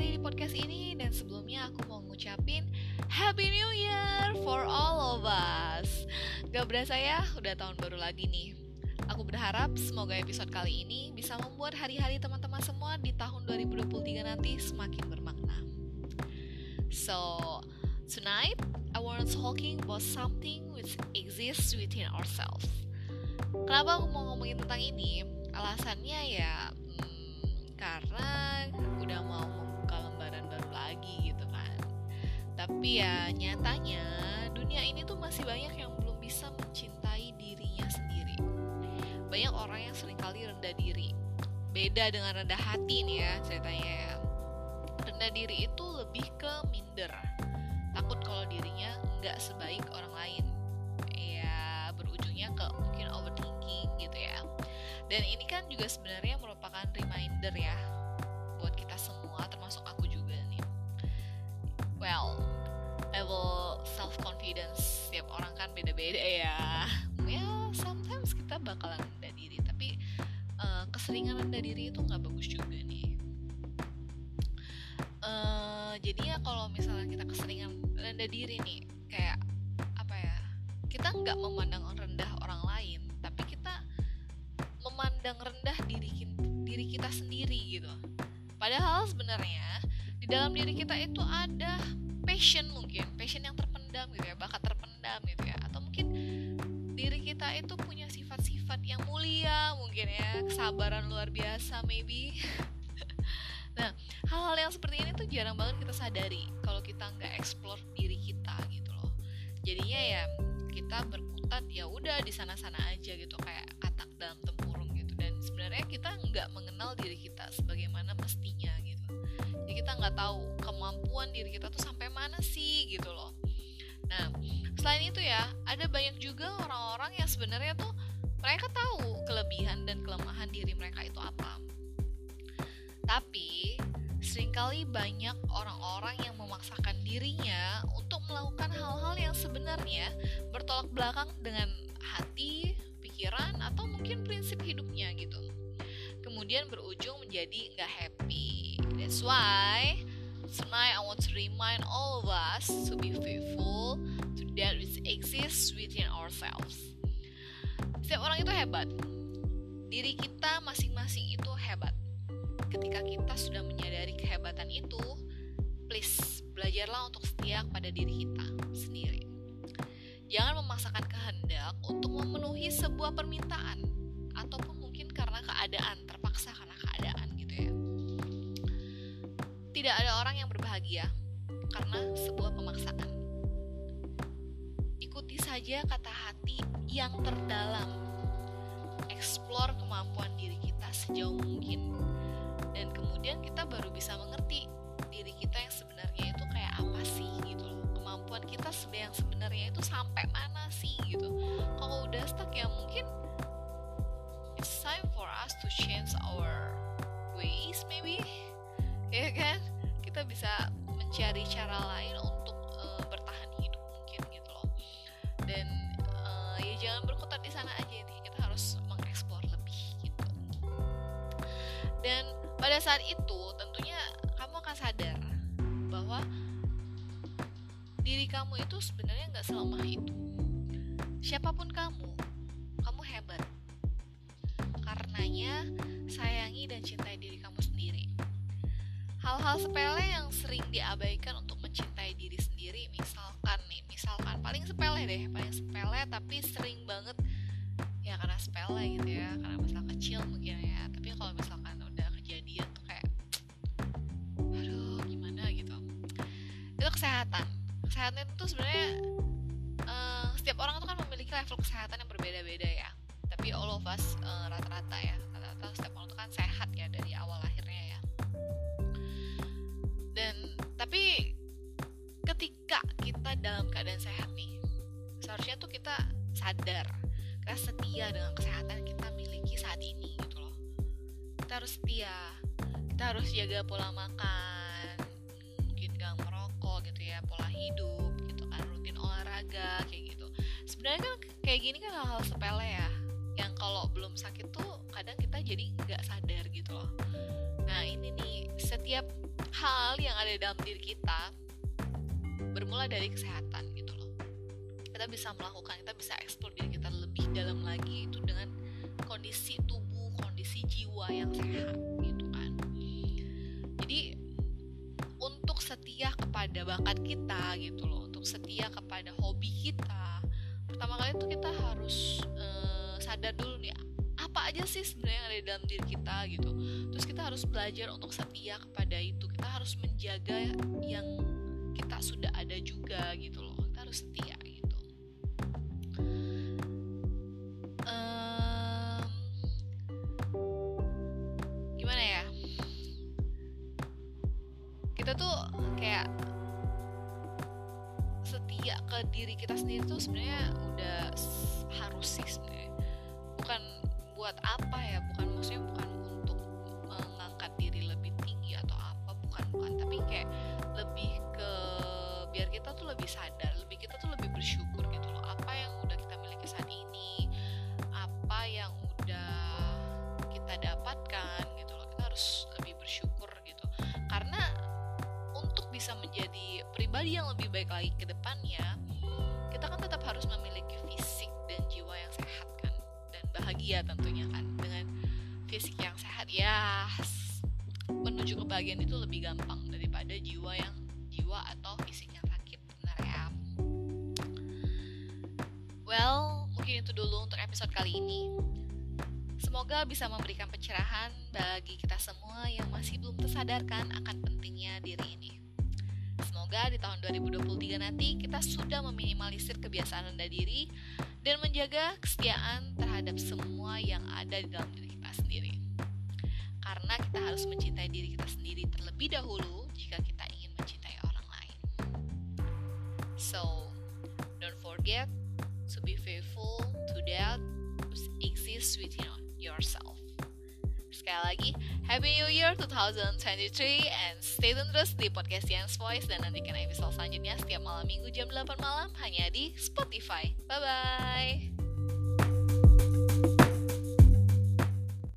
kembali di podcast ini dan sebelumnya aku mau ngucapin Happy New Year for all of us. Gak berasa ya, udah tahun baru lagi nih. Aku berharap semoga episode kali ini bisa membuat hari-hari teman-teman semua di tahun 2023 nanti semakin bermakna. So, tonight I want talking about something which exists within ourselves. Kenapa aku mau ngomongin tentang ini? Alasannya ya karena udah mau tapi ya nyatanya dunia ini tuh masih banyak yang belum bisa mencintai dirinya sendiri. Banyak orang yang sering kali rendah diri. Beda dengan rendah hati nih ya ceritanya ya. Rendah diri itu lebih ke minder. Takut kalau dirinya nggak sebaik orang lain. Ya berujungnya ke mungkin overthinking gitu ya. Dan ini kan juga sebenarnya merupakan reminder ya setiap orang kan beda-beda ya. Ya sometimes kita bakalan rendah diri tapi uh, keseringan rendah diri itu nggak bagus juga nih. Uh, jadi ya kalau misalnya kita keseringan rendah diri nih kayak apa ya kita nggak memandang rendah orang lain tapi kita memandang rendah diri diri kita sendiri gitu. Padahal sebenarnya di dalam diri kita itu ada passion mungkin, passion yang terpendam gitu ya, bakat terpendam gitu ya, atau mungkin diri kita itu punya sifat-sifat yang mulia mungkin ya, kesabaran luar biasa maybe. nah, hal-hal yang seperti ini tuh jarang banget kita sadari kalau kita nggak explore diri kita gitu loh. Jadinya ya kita berkutat ya udah di sana-sana aja gitu kayak katak dalam tempurung gitu dan sebenarnya kita nggak mengenal diri kita sebagaimana mestinya gitu jadi kita nggak tahu kemampuan diri kita tuh sampai mana sih gitu loh nah selain itu ya ada banyak juga orang-orang yang sebenarnya tuh mereka tahu kelebihan dan kelemahan diri mereka itu apa tapi sering kali banyak orang-orang yang memaksakan dirinya untuk melakukan hal-hal yang sebenarnya bertolak belakang dengan hati, pikiran, atau mungkin prinsip hidupnya gitu kemudian berujung menjadi nggak happy. That's why tonight I want to remind all of us to be faithful to that which exists within ourselves. Setiap orang itu hebat. Diri kita masing-masing itu hebat. Ketika kita sudah menyadari kehebatan itu, please belajarlah untuk setia kepada diri kita sendiri. Jangan memaksakan kehendak untuk memenuhi sebuah permintaan ataupun mungkin karena keadaan terpaksa karena keadaan gitu ya tidak ada orang yang berbahagia karena sebuah pemaksaan. Ikuti saja kata hati yang terdalam. Explore kemampuan diri kita sejauh mungkin. Dan kemudian kita baru bisa mengerti diri kita yang sebenarnya itu kayak apa sih gitu loh. Kemampuan kita yang sebenarnya itu sampai mana sih gitu. Kalau udah stuck ya mungkin it's time for us to change our ways maybe. Ya kan? Kita bisa mencari cara lain untuk uh, bertahan hidup mungkin gitu loh. Dan uh, ya jangan berkutat di sana aja nih kita harus mengeksplor lebih gitu. Dan pada saat itu tentunya kamu akan sadar bahwa diri kamu itu sebenarnya nggak selemah itu. Siapa pun kamu kamu hebat. Karenanya Hal-hal sepele yang sering diabaikan untuk mencintai diri sendiri, misalkan nih, misalkan paling sepele deh, paling sepele tapi sering banget ya karena sepele gitu ya, karena masalah kecil mungkin ya. Tapi kalau misalkan udah kejadian tuh kayak aduh gimana gitu. Itu kesehatan. Kesehatan itu sebenarnya uh, setiap orang tuh kan memiliki level kesehatan yang berbeda-beda ya tapi all of us uh, rata-rata ya rata-rata setiap orang itu kan sehat tapi ketika kita dalam keadaan sehat nih seharusnya tuh kita sadar kita setia dengan kesehatan yang kita miliki saat ini gitu loh. Kita harus setia kita harus jaga pola makan mungkin gak merokok gitu ya pola hidup gitu kan rutin olahraga kayak gitu. Sebenarnya kan kayak gini kan hal-hal sepele ya kalau belum sakit tuh kadang kita jadi nggak sadar gitu loh. Nah ini nih setiap hal yang ada dalam diri kita bermula dari kesehatan gitu loh. Kita bisa melakukan kita bisa eksplor diri kita lebih dalam lagi itu dengan kondisi tubuh kondisi jiwa yang sehat gitu kan. Jadi untuk setia kepada bakat kita gitu loh untuk setia kepada hobi kita pertama kali itu kita harus sadar dulu nih apa aja sih sebenarnya yang ada di dalam diri kita gitu. Terus kita harus belajar untuk setia kepada itu. Kita harus menjaga yang kita sudah ada juga gitu loh. Kita harus setia gitu. Um, gimana ya? Kita tuh kayak setia ke diri kita sendiri tuh sebenarnya udah harus sih sebenarnya bukan buat apa ya bukan maksudnya bukan untuk mengangkat diri lebih tinggi atau apa bukan bukan. Tapi kayak lebih ke biar kita tuh lebih sadar lebih kita tuh lebih bersyukur gitu loh. Apa yang udah kita miliki saat ini apa yang udah kita dapatkan gitu loh. Kita harus lebih bersyukur gitu. Karena untuk bisa menjadi pribadi yang lebih baik lagi ke depannya kita kan tetap harus memiliki bahagia tentunya kan. Dengan fisik yang sehat ya menuju kebahagiaan itu lebih gampang daripada jiwa yang jiwa atau fisik yang sakit benar ya? Well mungkin itu dulu untuk episode kali ini. Semoga bisa memberikan pencerahan bagi kita semua yang masih belum tersadarkan akan pentingnya diri ini. Semoga di tahun 2023 nanti kita sudah meminimalisir kebiasaan rendah diri dan menjaga kesetiaan terhadap semua yang ada di dalam diri kita sendiri. Karena kita harus mencintai diri kita sendiri terlebih dahulu jika kita ingin mencintai orang lain. So, don't forget to be faithful to that which exists within yourself. Sekali lagi, Happy New Year 2023 and stay tune terus di podcast Yans Voice dan nantikan episode selanjutnya setiap malam minggu jam 8 malam hanya di Spotify. Bye-bye!